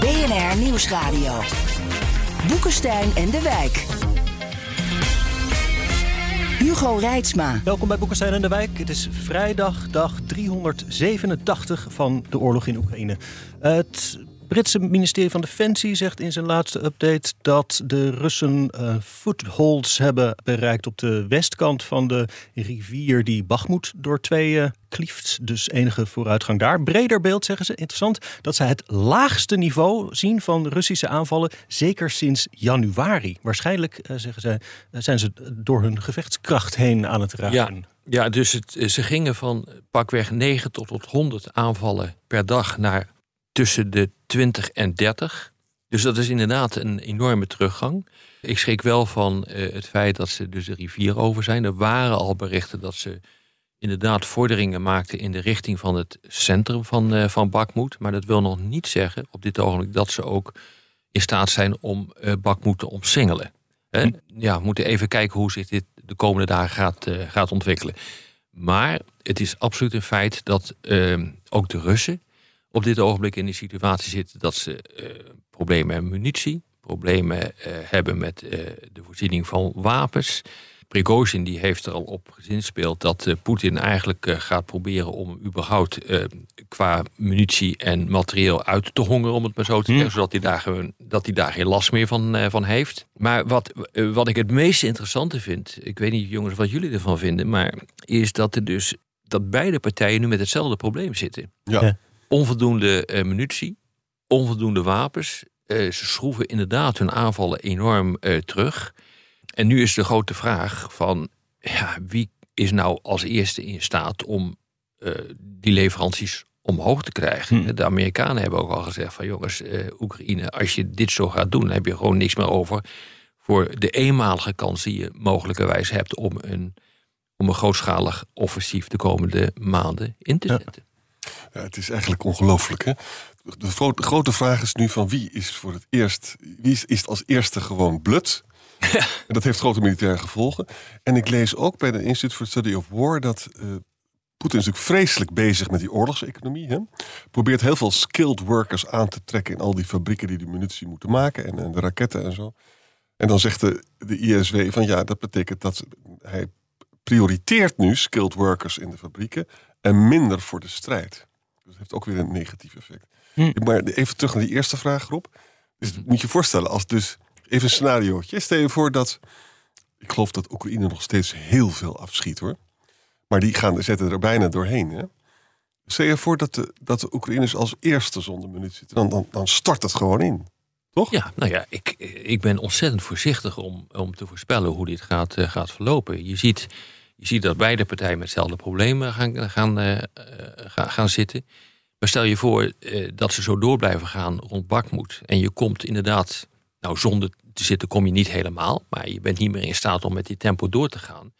BNR Nieuwsradio. Boekenstein en de Wijk. Hugo Reitsma. Welkom bij Boekenstein en de Wijk. Het is vrijdag, dag 387 van de oorlog in Oekraïne. Het Britse ministerie van Defensie zegt in zijn laatste update dat de Russen uh, footholds hebben bereikt op de westkant van de rivier die Bachmoed door tweeën klieft. Dus enige vooruitgang daar. Breder beeld zeggen ze. Interessant dat ze het laagste niveau zien van Russische aanvallen, zeker sinds januari. Waarschijnlijk, uh, zeggen ze, zijn ze door hun gevechtskracht heen aan het raken. Ja. Ja, dus ze gingen van pakweg 9 tot, tot 100 aanvallen per dag naar tussen de 20 en 30. Dus dat is inderdaad een enorme teruggang. Ik schrik wel van uh, het feit dat ze dus de rivier over zijn. Er waren al berichten dat ze inderdaad vorderingen maakten in de richting van het centrum van, uh, van Bakmoed. Maar dat wil nog niet zeggen op dit ogenblik dat ze ook in staat zijn om uh, Bakmoed te omsingelen. Hm. Ja, we moeten even kijken hoe zich dit de komende dagen gaat, gaat ontwikkelen. Maar het is absoluut een feit dat ook de Russen op dit ogenblik in die situatie zitten dat ze uh, problemen hebben met munitie, problemen uh, hebben met uh, de voorziening van wapens. Prigozhin die heeft er al op gezinspeeld dat Poetin eigenlijk gaat proberen om überhaupt qua munitie en materieel uit te hongeren, om het maar zo te zeggen, zodat hij daar, gewoon, dat hij daar geen last meer van, van heeft. Maar wat, wat ik het meest interessante vind, ik weet niet jongens wat jullie ervan vinden, maar is dat er dus dat beide partijen nu met hetzelfde probleem zitten. Ja onvoldoende uh, munitie, onvoldoende wapens. Uh, ze schroeven inderdaad hun aanvallen enorm uh, terug. En nu is de grote vraag van ja, wie is nou als eerste in staat om die leveranties omhoog te krijgen. Hm. De Amerikanen hebben ook al gezegd van jongens, Oekraïne, als je dit zo gaat doen, dan heb je gewoon niks meer over voor de eenmalige kans die je mogelijkerwijs hebt om een, om een grootschalig offensief de komende maanden in te zetten. Ja, het is eigenlijk ongelooflijk. Hè? De, grote, grote vraag is nu van wie is voor het eerst, wie is, is het als eerste gewoon blut? Ja. En dat heeft grote militaire gevolgen. En ik lees ook bij de Institute for Study of War dat uh, Poetin is natuurlijk vreselijk bezig met die oorlogseconomie. Hè? Probeert heel veel skilled workers aan te trekken in al die fabrieken die de munitie moeten maken en, en de raketten en zo. En dan zegt de, de ISW van ja, dat betekent dat hij prioriteert nu skilled workers in de fabrieken en minder voor de strijd. Dus dat heeft ook weer een negatief effect. Hm. Maar even terug naar die eerste vraag, Rob. Dus moet je voorstellen, als dus even een scenariootje. Stel je voor dat, ik geloof dat Oekraïne nog steeds heel veel afschiet hoor. Maar die gaan, zetten er bijna doorheen. Hè? Stel je voor dat de, dat de Oekraïners als eerste zonder minuut zitten. Dan, dan, dan stort het gewoon in. Toch? Ja, nou ja, ik, ik ben ontzettend voorzichtig om, om te voorspellen hoe dit gaat, uh, gaat verlopen. Je ziet je ziet dat beide partijen met hetzelfde problemen gaan, gaan, uh, gaan, gaan zitten. Maar stel je voor uh, dat ze zo door blijven gaan rond Bakmoed. En je komt inderdaad, nou zonder te zitten kom je niet helemaal. Maar je bent niet meer in staat om met die tempo door te gaan.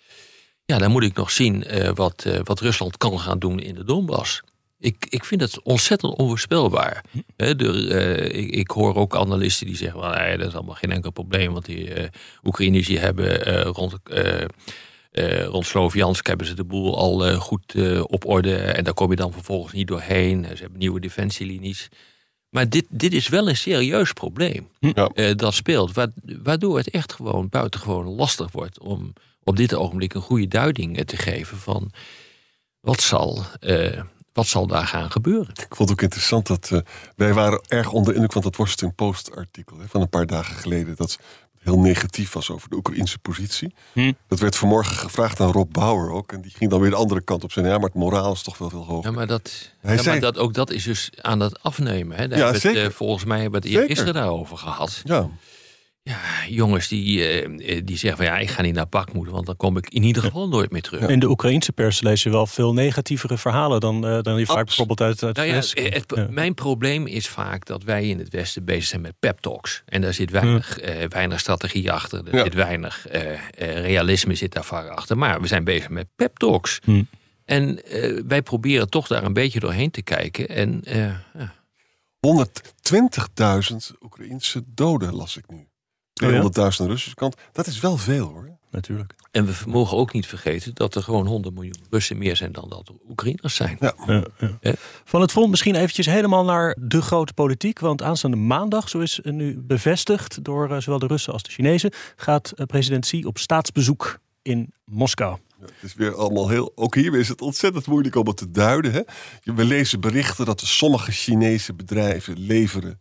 Ja, dan moet ik nog zien uh, wat, wat Rusland kan gaan doen in de Donbass. Ik, ik vind het ontzettend onvoorspelbaar. De, ik, ik, hoor ook analisten die zeggen: well, dat is allemaal geen enkel probleem. Want die Oekraïners die hebben rond uh, rond Sloviansk hebben ze de boel al uh, goed uh, op orde. En daar kom je dan vervolgens niet doorheen. Ze hebben nieuwe defensielinies. Maar dit, dit is wel een serieus probleem ja. dat speelt. Waardoor het echt gewoon buitengewoon lastig wordt om op dit ogenblik een goede duiding te geven van wat zal, wat zal daar gaan gebeuren. Ik vond het ook interessant dat wij waren erg onder indruk van dat Washington Post artikel van een paar dagen geleden. Dat heel negatief was over de Oekraïnse positie. Hm. Dat werd vanmorgen gevraagd aan Rob Bauer ook. En die ging dan weer de andere kant op zijn. Ja, maar het moraal is toch wel veel hoger. Ja, maar, dat, ja, zei... maar dat, ook dat is dus aan het afnemen. Hè? Daar ja, zeker. Het, uh, volgens mij hebben we het eerder gisteren daarover gehad. Ja. Ja, jongens die, eh, die zeggen van ja, ik ga niet naar Bakmoed, want dan kom ik in ieder geval nooit meer terug. In de Oekraïnse pers lees je wel veel negatievere verhalen dan, uh, dan die vaak bijvoorbeeld uit, uit nou ja, het, ja. Mijn probleem is vaak dat wij in het Westen bezig zijn met pep talks. En daar zit weinig, uh, weinig strategie achter. Er zit weinig realisme zit daar vaak achter. Maar we zijn bezig met pep talks. Hm. En wij proberen toch daar een beetje doorheen te kijken. En 120.000 Oekraïnse doden las ik nu. 200.000 aan de Russische kant. Dat is wel veel hoor. Natuurlijk. En we mogen ook niet vergeten dat er gewoon 100 miljoen Russen meer zijn dan dat er Oekraïners zijn. Ja. Ja, ja. Van het front misschien eventjes helemaal naar de grote politiek. Want aanstaande maandag, zo is nu bevestigd door eh, zowel de Russen als de Chinezen, gaat eh, president Xi op staatsbezoek in Moskou. het is weer allemaal heel. Ook hier is het ontzettend moeilijk om het te duiden. Hè? We lezen berichten dat sommige Chinese bedrijven leveren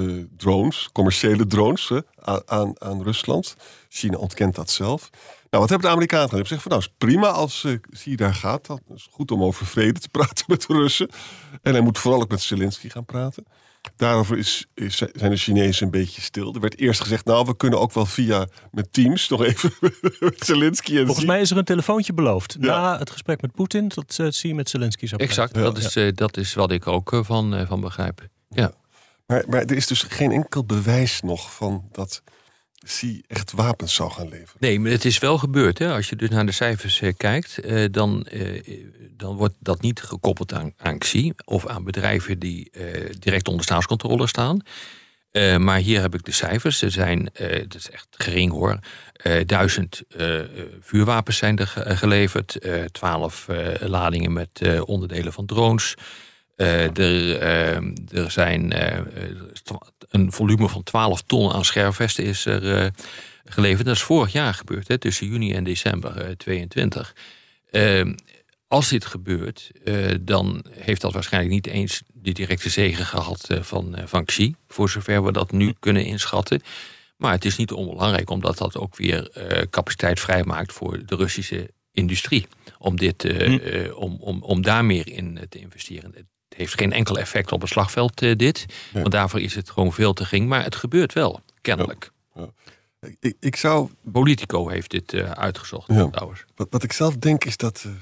uh, drones, commerciële drones, aan, aan, Rusland. China ontkent dat zelf. Nou, wat hebben de Amerikanen gedaan? Ze zeggen van nou, is prima als uh, daar gaat. Dat is goed om over vrede te praten met de Russen. En hij moet vooral ook met Zelensky gaan praten. Daarover is, is, zijn de Chinezen een beetje stil. Er werd eerst gezegd, nou, we kunnen ook wel via met Teams nog even met Zelensky en Volgens mij is er een telefoontje beloofd. Na het gesprek met Poetin, dat uh, Xi met Zelensky zou Exact, dat, is, uh, dat is wat ik ook van, van begrijp. Ja. Maar, maar er is dus geen enkel bewijs nog van dat Xi echt wapens zou gaan leveren. Nee, maar het is wel gebeurd. Hè? Als je dus naar de cijfers eh, kijkt, eh, dan, eh, dan wordt dat niet gekoppeld aan, aan Xi of aan bedrijven die eh, direct onder staatscontrole staan. Eh, maar hier heb ik de cijfers. Er zijn, dat is echt gering hoor, duizend vuurwapens zijn er geleverd. Twaalf ladingen met onderdelen van drones. Uh, er, uh, er zijn uh, een volume van 12 ton aan scherfvesten is er geleverd. Dat is vorig jaar gebeurd, hè, tussen juni en december 22. Ehm, als dit gebeurt, dan heeft dat waarschijnlijk niet eens de directe zegen gehad van, van Xi, voor zover we dat nu kunnen inschatten. Maar het is niet onbelangrijk, omdat dat ook weer capaciteit vrijmaakt voor de Russische industrie. Om, dit, hm. om, om, om daar meer in te investeren heeft geen enkel effect op het slagveld, uh, dit. Want daarvoor is het gewoon veel te gering. Maar het gebeurt wel, kennelijk. Ja. Ik, ik, zou... Politico heeft dit uh, uitgezocht, trouwens. Wat, wat, ik zelf denk is dat... Uh,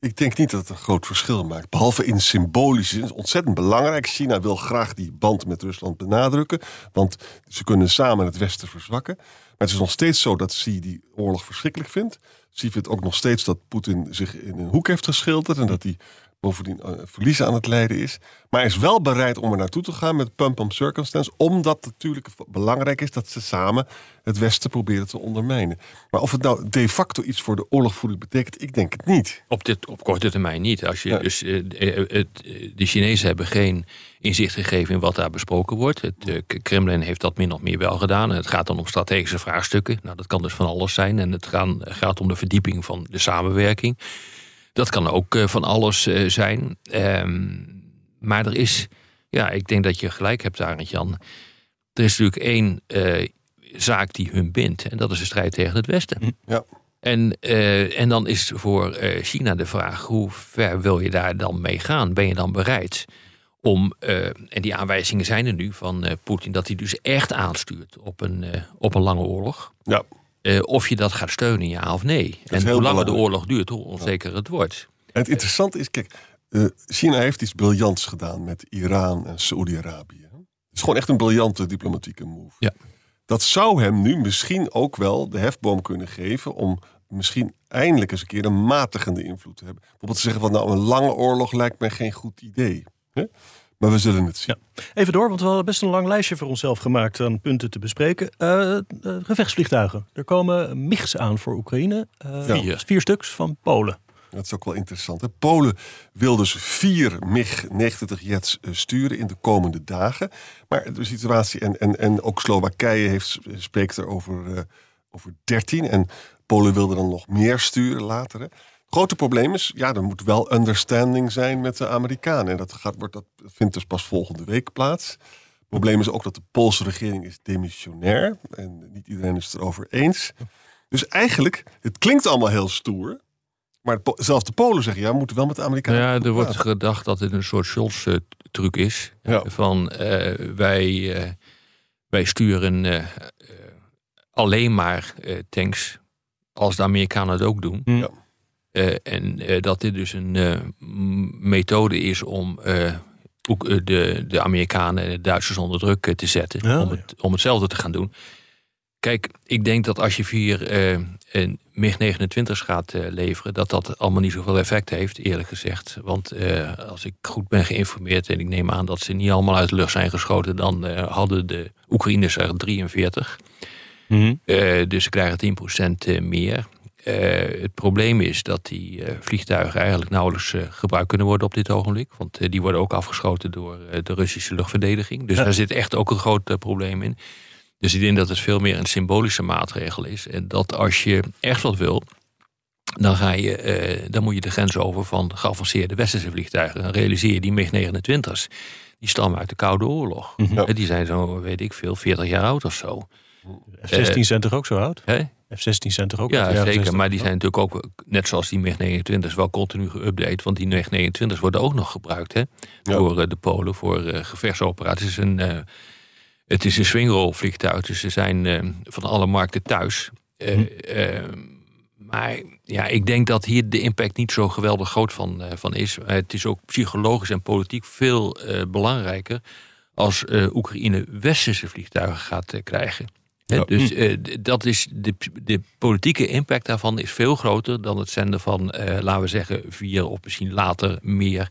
ik denk niet dat het een groot verschil maakt. Behalve in symbolische zin. Ontzettend belangrijk. China wil graag die band met Rusland benadrukken. Want ze kunnen samen het Westen verzwakken. Maar het is nog steeds zo dat Xi die oorlog verschrikkelijk vindt. Xi vindt ook nog steeds dat Poetin zich in een hoek heeft geschilderd. En dat hij bovendien uh, verliezen aan het lijden is. Maar is wel bereid om er naartoe te gaan met pump on circumstance. Omdat het natuurlijk belangrijk is dat ze samen het Westen proberen te ondermijnen. Maar of het nou de facto iets voor de oorlogvoering betekent, ik denk het niet. Op, dit, op korte termijn niet. Als je, dus, uh, het, de Chinezen hebben geen inzicht gegeven in wat daar besproken wordt. Het Kremlin heeft dat min of meer wel gedaan. En het gaat dan om strategische vraagstukken. Nou, dat kan dus van alles zijn. En het gaan, gaat om de verdieping van de samenwerking. Dat kan ook eh, van alles eh, zijn. Ehm, maar er is, ja, ik denk dat je gelijk hebt, Arend Jan. Er is natuurlijk één uh, zaak die hun bindt. En dat is de strijd tegen het Westen. Hm. Ja. En, en dan is voor China de vraag: hoe ver wil je daar dan mee gaan? Ben je dan bereid om, en die aanwijzingen zijn er nu van Poetin, dat hij dus echt aanstuurt op een, op een lange oorlog. Ja. Uh, of je dat gaat steunen, ja of nee. En hoe langer de oorlog duurt, hoe onzeker het wordt. En het interessante is, kijk, uh, China heeft iets briljants gedaan met Iran en Saoedi-Arabië. Het is gewoon echt een briljante diplomatieke move. Ja. Dat zou hem nu misschien ook wel de hefboom kunnen geven om misschien eindelijk eens een keer een matigende invloed te hebben. Bijvoorbeeld te zeggen van nou een lange oorlog lijkt mij geen goed idee. Hè? Maar we zullen het zien. Ja. Even door, want we hadden best een lang lijstje voor onszelf gemaakt aan punten te bespreken. Uh, gevechtsvliegtuigen. Er komen MIGs aan voor Oekraïne. Uh, vier. vier stuks van Polen. Dat is ook wel interessant. Hè? Polen wil dus vier MiG-90 jets sturen in de komende dagen. Maar de situatie, en, en, en ook Slowakije heeft, spreekt er over, uh, over 13. En Polen wilde dan nog meer sturen later. Hè? Grote probleem is, ja, er moet wel understanding zijn met de Amerikanen. En dat, gaat, wordt, dat vindt dus pas volgende week plaats. Het probleem is ook dat de Poolse regering is demissionair. En niet iedereen is het erover eens. Dus eigenlijk, het klinkt allemaal heel stoer. Maar zelfs de Polen zeggen, ja, we moeten wel met de Amerikanen Ja, er wordt gedacht dat het een soort Scholz-truc is. Van, uh, wij, uh, wij sturen uh, alleen maar eh, tanks als de Amerikanen het ook doen. Ja. Eh, en eh, dat dit dus een eh, methode is om ook, de, de Amerikanen en de Duitsers onder druk te zetten. Ja, om, het, om hetzelfde te gaan doen. Kijk, ik denk dat als je vier een MiG-29's gaat leveren, dat dat allemaal niet zoveel effect heeft, eerlijk gezegd. Want als ik goed ben geïnformeerd en ik neem aan dat ze niet allemaal uit de lucht zijn geschoten, dan hadden de Oekraïners er 43. Mhm. Dus ze krijgen 10% eh, meer. Eh, het probleem is dat die eh, vliegtuigen eigenlijk nauwelijks eh, gebruikt kunnen worden op dit ogenblik. Want die worden ook afgeschoten door de Russische luchtverdediging. Dus Ja. daar zit echt ook een groot probleem in. Dus ik denk dat het veel meer een symbolische maatregel is. En dat als je echt wat wil, dan, ga je, eh, dan moet je de grens over van geavanceerde westerse vliegtuigen. Dan realiseer je die MiG-29's. Die stammen uit de Koude Oorlog. Mhm. Die zijn zo, weet ik veel, 40 jaar oud of zo. F-16 zijn toch ook zo oud? Hè? F-16 zijn toch ook Ja, zeker. 60? Maar die zijn natuurlijk ook, net zoals die MiG-29's, wel continu geüpdate. Want die MiG-29's worden ook nog gebruikt hè, door eh, de Polen voor eh, gevechtsoperaties. Het is een, eh, het is een swingrolvliegtuig, dus ze zijn eh, van alle markten thuis. Eh, eh, maar ja, ik denk dat hier de impact niet zo geweldig groot van, eh, van is. Eh, het is ook psychologisch en politiek veel eh, belangrijker als eh, Oekraïne westerse vliegtuigen gaat eh, krijgen. Dus eh, dat is de, de politieke impact daarvan is veel groter dan het zenden van, eh, laten we zeggen, vier of misschien later meer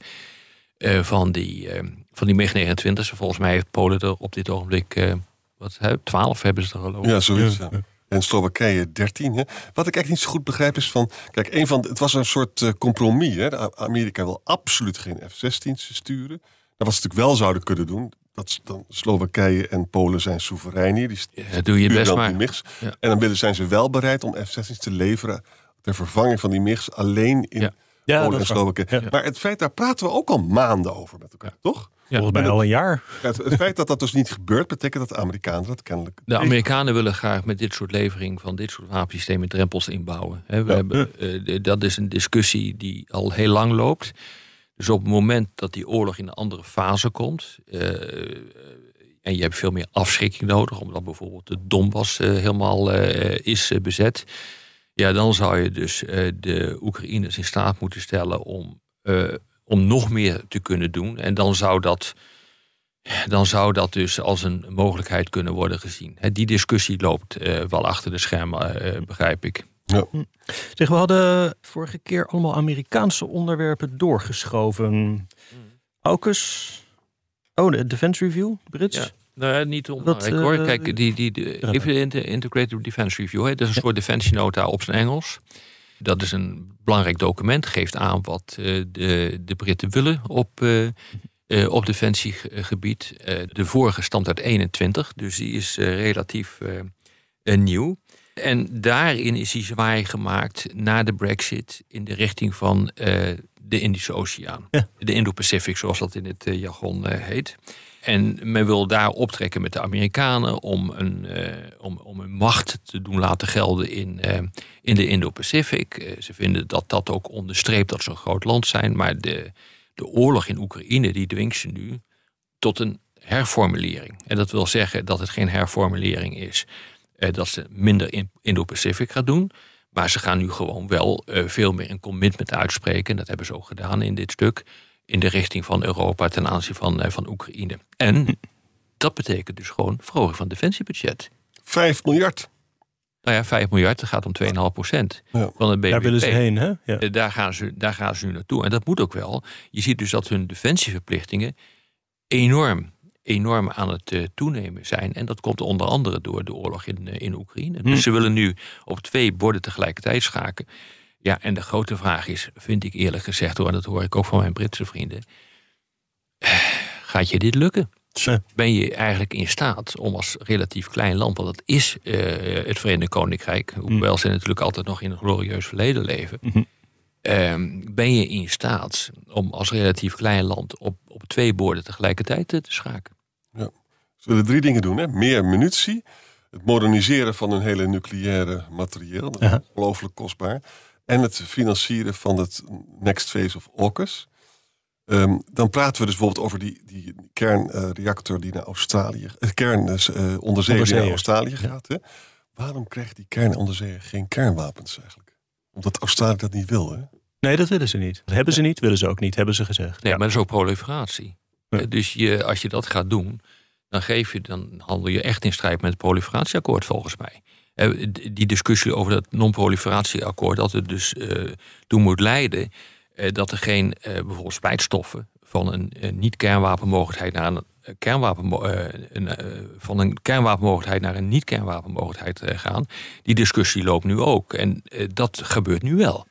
eh, van die, eh, van die MiG-29. Volgens mij heeft Polen er op dit ogenblik, eh, wat, 12 hebben ze er geloof ik. Ja, zoiets. Ja. En Slowakije 13. Hè. Wat ik eigenlijk niet zo goed begrijp is van... Kijk, een van, het was een soort eh, compromis. Hè. Amerika wil absoluut geen F-16's sturen. Wat ze natuurlijk wel zouden kunnen doen... Dat dan Slowakije en Polen zijn soeverein hier. Die Ja, doe je sturen best dan maar. Ja. En dan willen, zijn ze wel bereid om F-16's te leveren... ter vervanging van die MIGs alleen in Ja. Ja, Polen en. Slowakije. Ja. Maar het feit, daar praten we ook al maanden over met elkaar, toch? Volgens mij al een jaar. Het, het feit dat dat dus niet gebeurt... betekent dat de Amerikanen dat kennelijk... De Amerikanen willen graag met dit soort levering van dit soort wapensystemen drempels inbouwen. Hè, we Ja. hebben, eh, dat is een discussie die al heel lang loopt. Dus op het moment dat die oorlog in een andere fase komt. eh, en je hebt veel meer afschrikking nodig, omdat bijvoorbeeld de Donbass eh, helemaal eh, is bezet. Ja, dan zou je dus de Oekraïners in staat moeten stellen om, om nog meer te kunnen doen. En dan zou dat dan zou dat dus als een mogelijkheid kunnen worden gezien. Die discussie loopt wel achter de schermen, begrijp ik. Zeg, we hadden vorige keer allemaal Amerikaanse onderwerpen doorgeschoven. AUKUS. Oh, de Defense Review, Brits. Ja. Nou, niet onbelangrijk hoor. eh, Kijk, die, die, de, ja. de Integrated Defense Review. Hè, dat is een soort defensienota op zijn Engels. Dat is een belangrijk document. Geeft aan wat eh, de, de Britten willen op, eh, eh, op defensiegebied. Eh, de vorige stamt uit 21, dus die is eh, relatief nieuw. En daarin is hij zwaai gemaakt na de brexit in de richting van eh, de Indische Oceaan. Ja. De Indo-Pacific, zoals dat in het eh, jargon eh, heet. En men wil daar optrekken met de Amerikanen om een, om, om een macht te doen laten gelden in, in de Indo-Pacific. Ze vinden dat dat ook onderstreept dat ze een groot land zijn. Maar de, de oorlog in Oekraïne die dwingt ze nu tot een herformulering. En dat wil zeggen dat het geen herformulering is. Eh, dat ze minder in Indo-Pacific gaat doen. Maar ze gaan nu gewoon wel eh, veel meer een commitment uitspreken. En dat hebben ze ook gedaan in dit stuk. In de richting van Europa ten aanzien van, eh, van Oekraïne. En dat betekent dus gewoon verhoging van het defensiebudget. 5 miljard. Nou ja, 5 miljard, dat gaat om 2,5 procent Ja. van het BBP. Daar willen ze heen, hè? Ja. Daar gaan, ze, daar gaan ze nu naartoe. En dat moet ook wel. Je ziet dus dat hun defensieverplichtingen enorm, enorm aan het eh, toenemen zijn. En dat komt onder andere door de oorlog in, eh, in Oekraïne. Dus ze willen nu op twee borden tegelijkertijd schaken. Ja, en de grote vraag is, vind ik eerlijk gezegd hoor, en dat hoor ik ook van mijn Britse vrienden. eh, Gaat je dit lukken? Ben je eigenlijk in staat om als relatief klein land, want dat is het Verenigd Koninkrijk, hoewel ze natuurlijk altijd nog in een glorieus verleden leven, Mhm. Ehm, ben je in staat om als relatief klein land op, op twee borden tegelijkertijd te, te schaken? Ze willen drie dingen doen. Hè? Meer munitie. Het moderniseren van hun hele nucleaire materieel. Dat is Ja. ongelooflijk kostbaar. En het financieren van het next phase of AUKUS. Ehm, dan praten we dus bijvoorbeeld over die, die kernreactor die naar Australië... Uh, kern, uh, onderzee die Onderzeeër. naar Australië gaat. Hè? waarom krijgt die kernonderzeeër geen kernwapens eigenlijk? Omdat Australië dat niet wil, hè? Nee, dat willen ze niet. Dat hebben ze niet, willen ze ook niet, hebben ze gezegd. Nee, Ja. maar dat is ook proliferatie. Ja. Eh, Dus je, als je dat gaat doen, dan, geef je, dan handel je echt in strijd met het proliferatieakkoord volgens mij. Eh, Die discussie over dat non-proliferatieakkoord, dat het dus eh toe moet leiden dat er geen eh, bijvoorbeeld splijtstoffen van een, eh, niet-kernwapenmogelijkheid naar een eh, kernwapen, eh, een, eh, van een kernwapenmogelijkheid naar een niet-kernwapenmogelijkheid eh, gaan. Die discussie loopt nu ook. En eh, dat gebeurt nu wel.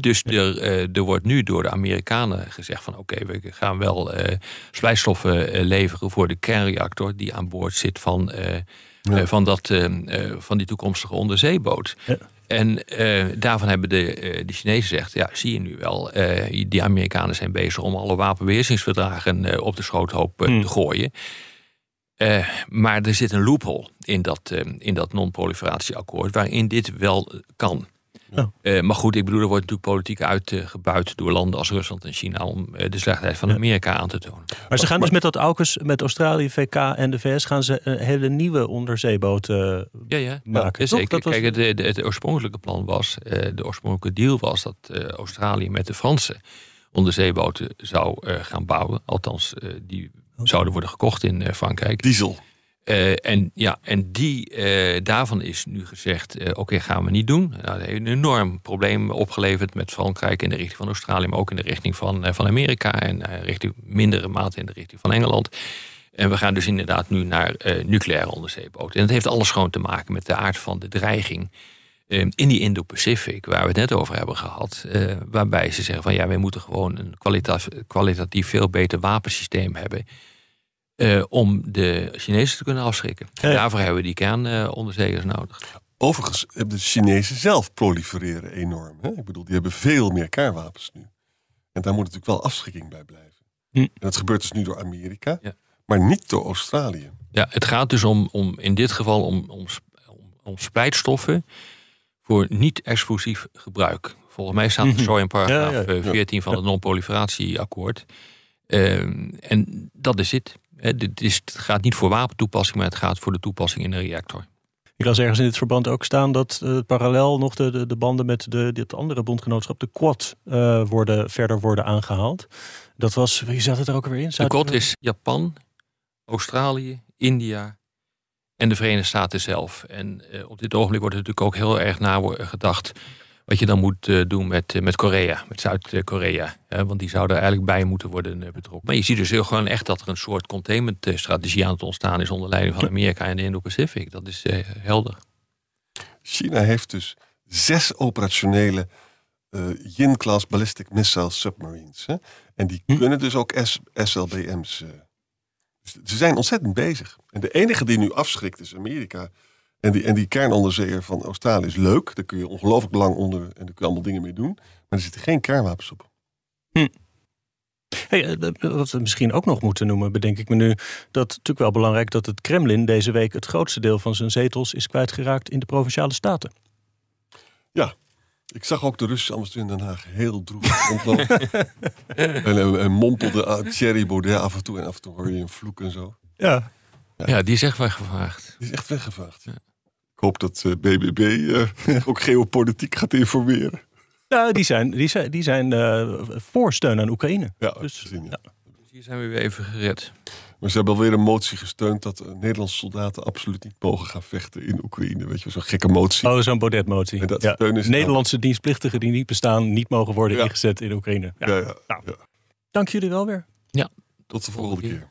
Dus er, eh, er wordt nu door de Amerikanen gezegd van oké, we gaan wel eh splijtstoffen eh, leveren voor de kernreactor die aan boord zit van, eh, eh, van, dat, eh, eh, van die toekomstige onderzeeboot. Ja. En eh, daarvan hebben de, de Chinezen gezegd, ja, zie je nu wel, eh, die Amerikanen zijn bezig om alle wapenbeheersingsverdragen eh, op de schoothoop eh, Hmm. te gooien. Maar er zit een loophole in dat, in dat non-proliferatieakkoord waarin dit wel kan. Ja. Eh, maar goed, ik bedoel, er wordt natuurlijk politiek uitgebuit door landen als Rusland en China om eh, de slechtheid van Ja. Amerika aan te tonen. Maar ze gaan dus met dat AUKUS, met Australië, VK en de VS, gaan ze een hele nieuwe onderzeeboot eh, Ja, ja. maken. Ja. Dat was- Kijk, het, het, het oorspronkelijke plan was, eh, de oorspronkelijke deal was dat eh, Australië met de Franse onderzeeboten zou eh, gaan bouwen. Althans, eh, die zouden worden gekocht in eh, Frankrijk. Diesel. Eh, en ja, en die, eh, daarvan is nu gezegd, eh, oké, gaan we niet doen. Dat heeft een enorm probleem opgeleverd met Frankrijk in de richting van Australië, maar ook in de richting van, van Amerika en richting mindere mate in de richting van Engeland. En we gaan dus inderdaad nu naar nucleaire onderzeeboten. En dat heeft alles gewoon te maken met de aard van de dreiging in die Indo-Pacific, waar we het net over hebben gehad. eh, waarbij ze zeggen van ja, wij moeten gewoon een kwalitatief veel beter wapensysteem hebben. Eh, om de Chinezen te kunnen afschrikken. Ja. Daarvoor hebben we die kernonderzeeërs nodig. Overigens hebben de Chinezen zelf prolifereren enorm. Hè? Ik bedoel, die hebben veel meer kernwapens nu. En daar moet natuurlijk wel afschrikking bij blijven. Hm. En dat gebeurt dus nu door Amerika, Ja. maar niet door Australië. Ja, het gaat dus om, om in dit geval om, om, om, splijtstoffen voor niet-explosief gebruik. Volgens mij staat er zo in paragraaf Ja, ja, eh, 14 van het non-proliferatieakkoord. Ehm, en dat is het. Hè, dit is, het gaat niet voor wapentoepassing, maar het gaat voor de toepassing in een reactor. Ik las ergens in dit verband ook staan dat eh, parallel nog de, de, de banden met de, dit andere bondgenootschap, de Quad, eh, worden, verder worden aangehaald. Dat was, wie zat het er ook weer in? De kot is Japan, Australië, India en de Verenigde Staten zelf. En eh, op dit ogenblik wordt er natuurlijk ook heel erg na wo- gedacht wat je dan moet eh, doen met, eh, met Korea, met Zuid-Korea. want die zou er eigenlijk bij moeten worden eh, betrokken. Maar je ziet dus heel gewoon echt dat er een soort containmentstrategie aan het ontstaan is onder leiding van Amerika en de Indo-Pacific. Dat is helder. China heeft dus zes operationele eh Yin-class ballistic missile submarines. Hè? En die Hm. kunnen dus ook S- SLBM's. Dus ze zijn ontzettend bezig. En de enige die nu afschrikt is Amerika. En die, en die kernonderzeeër van Australië is leuk. Daar kun je ongelooflijk lang onder en daar kun je allemaal dingen mee doen. Maar er zitten geen kernwapens op. Hey, eh, wat we misschien ook nog moeten noemen, bedenk ik me nu, dat natuurlijk wel belangrijk dat het Kremlin deze week het grootste deel van zijn zetels is kwijtgeraakt in de provinciale staten. Ik zag ook de Russische ambassadeur in Den Haag heel droevig rondlopen. en, en, en mompelde aan Thierry Baudet af en toe. En af en toe hoor je een vloek en zo. Ja. Ja, die is echt weggevraagd. Die is echt weggevaagd. Ik hoop dat eh, BBB eh, ook geopolitiek gaat informeren. Ja, die zijn, die zijn, die zijn eh, voor steun aan Oekraïne. Ja, Dus, gezien, ja. Dus hier zijn we weer even gered. Maar ze hebben alweer een motie gesteund dat eh, Nederlandse soldaten absoluut niet mogen gaan vechten in Oekraïne. Weet je, zo'n gekke motie. Oh, zo'n Baudet-motie. En dat Ja. steun is Nederlandse dienstplichtigen die niet bestaan, niet mogen worden Ja. ingezet in Oekraïne. Ja. Ja, ja, Nou. ja. Dank jullie wel weer. Tot de volgende keer.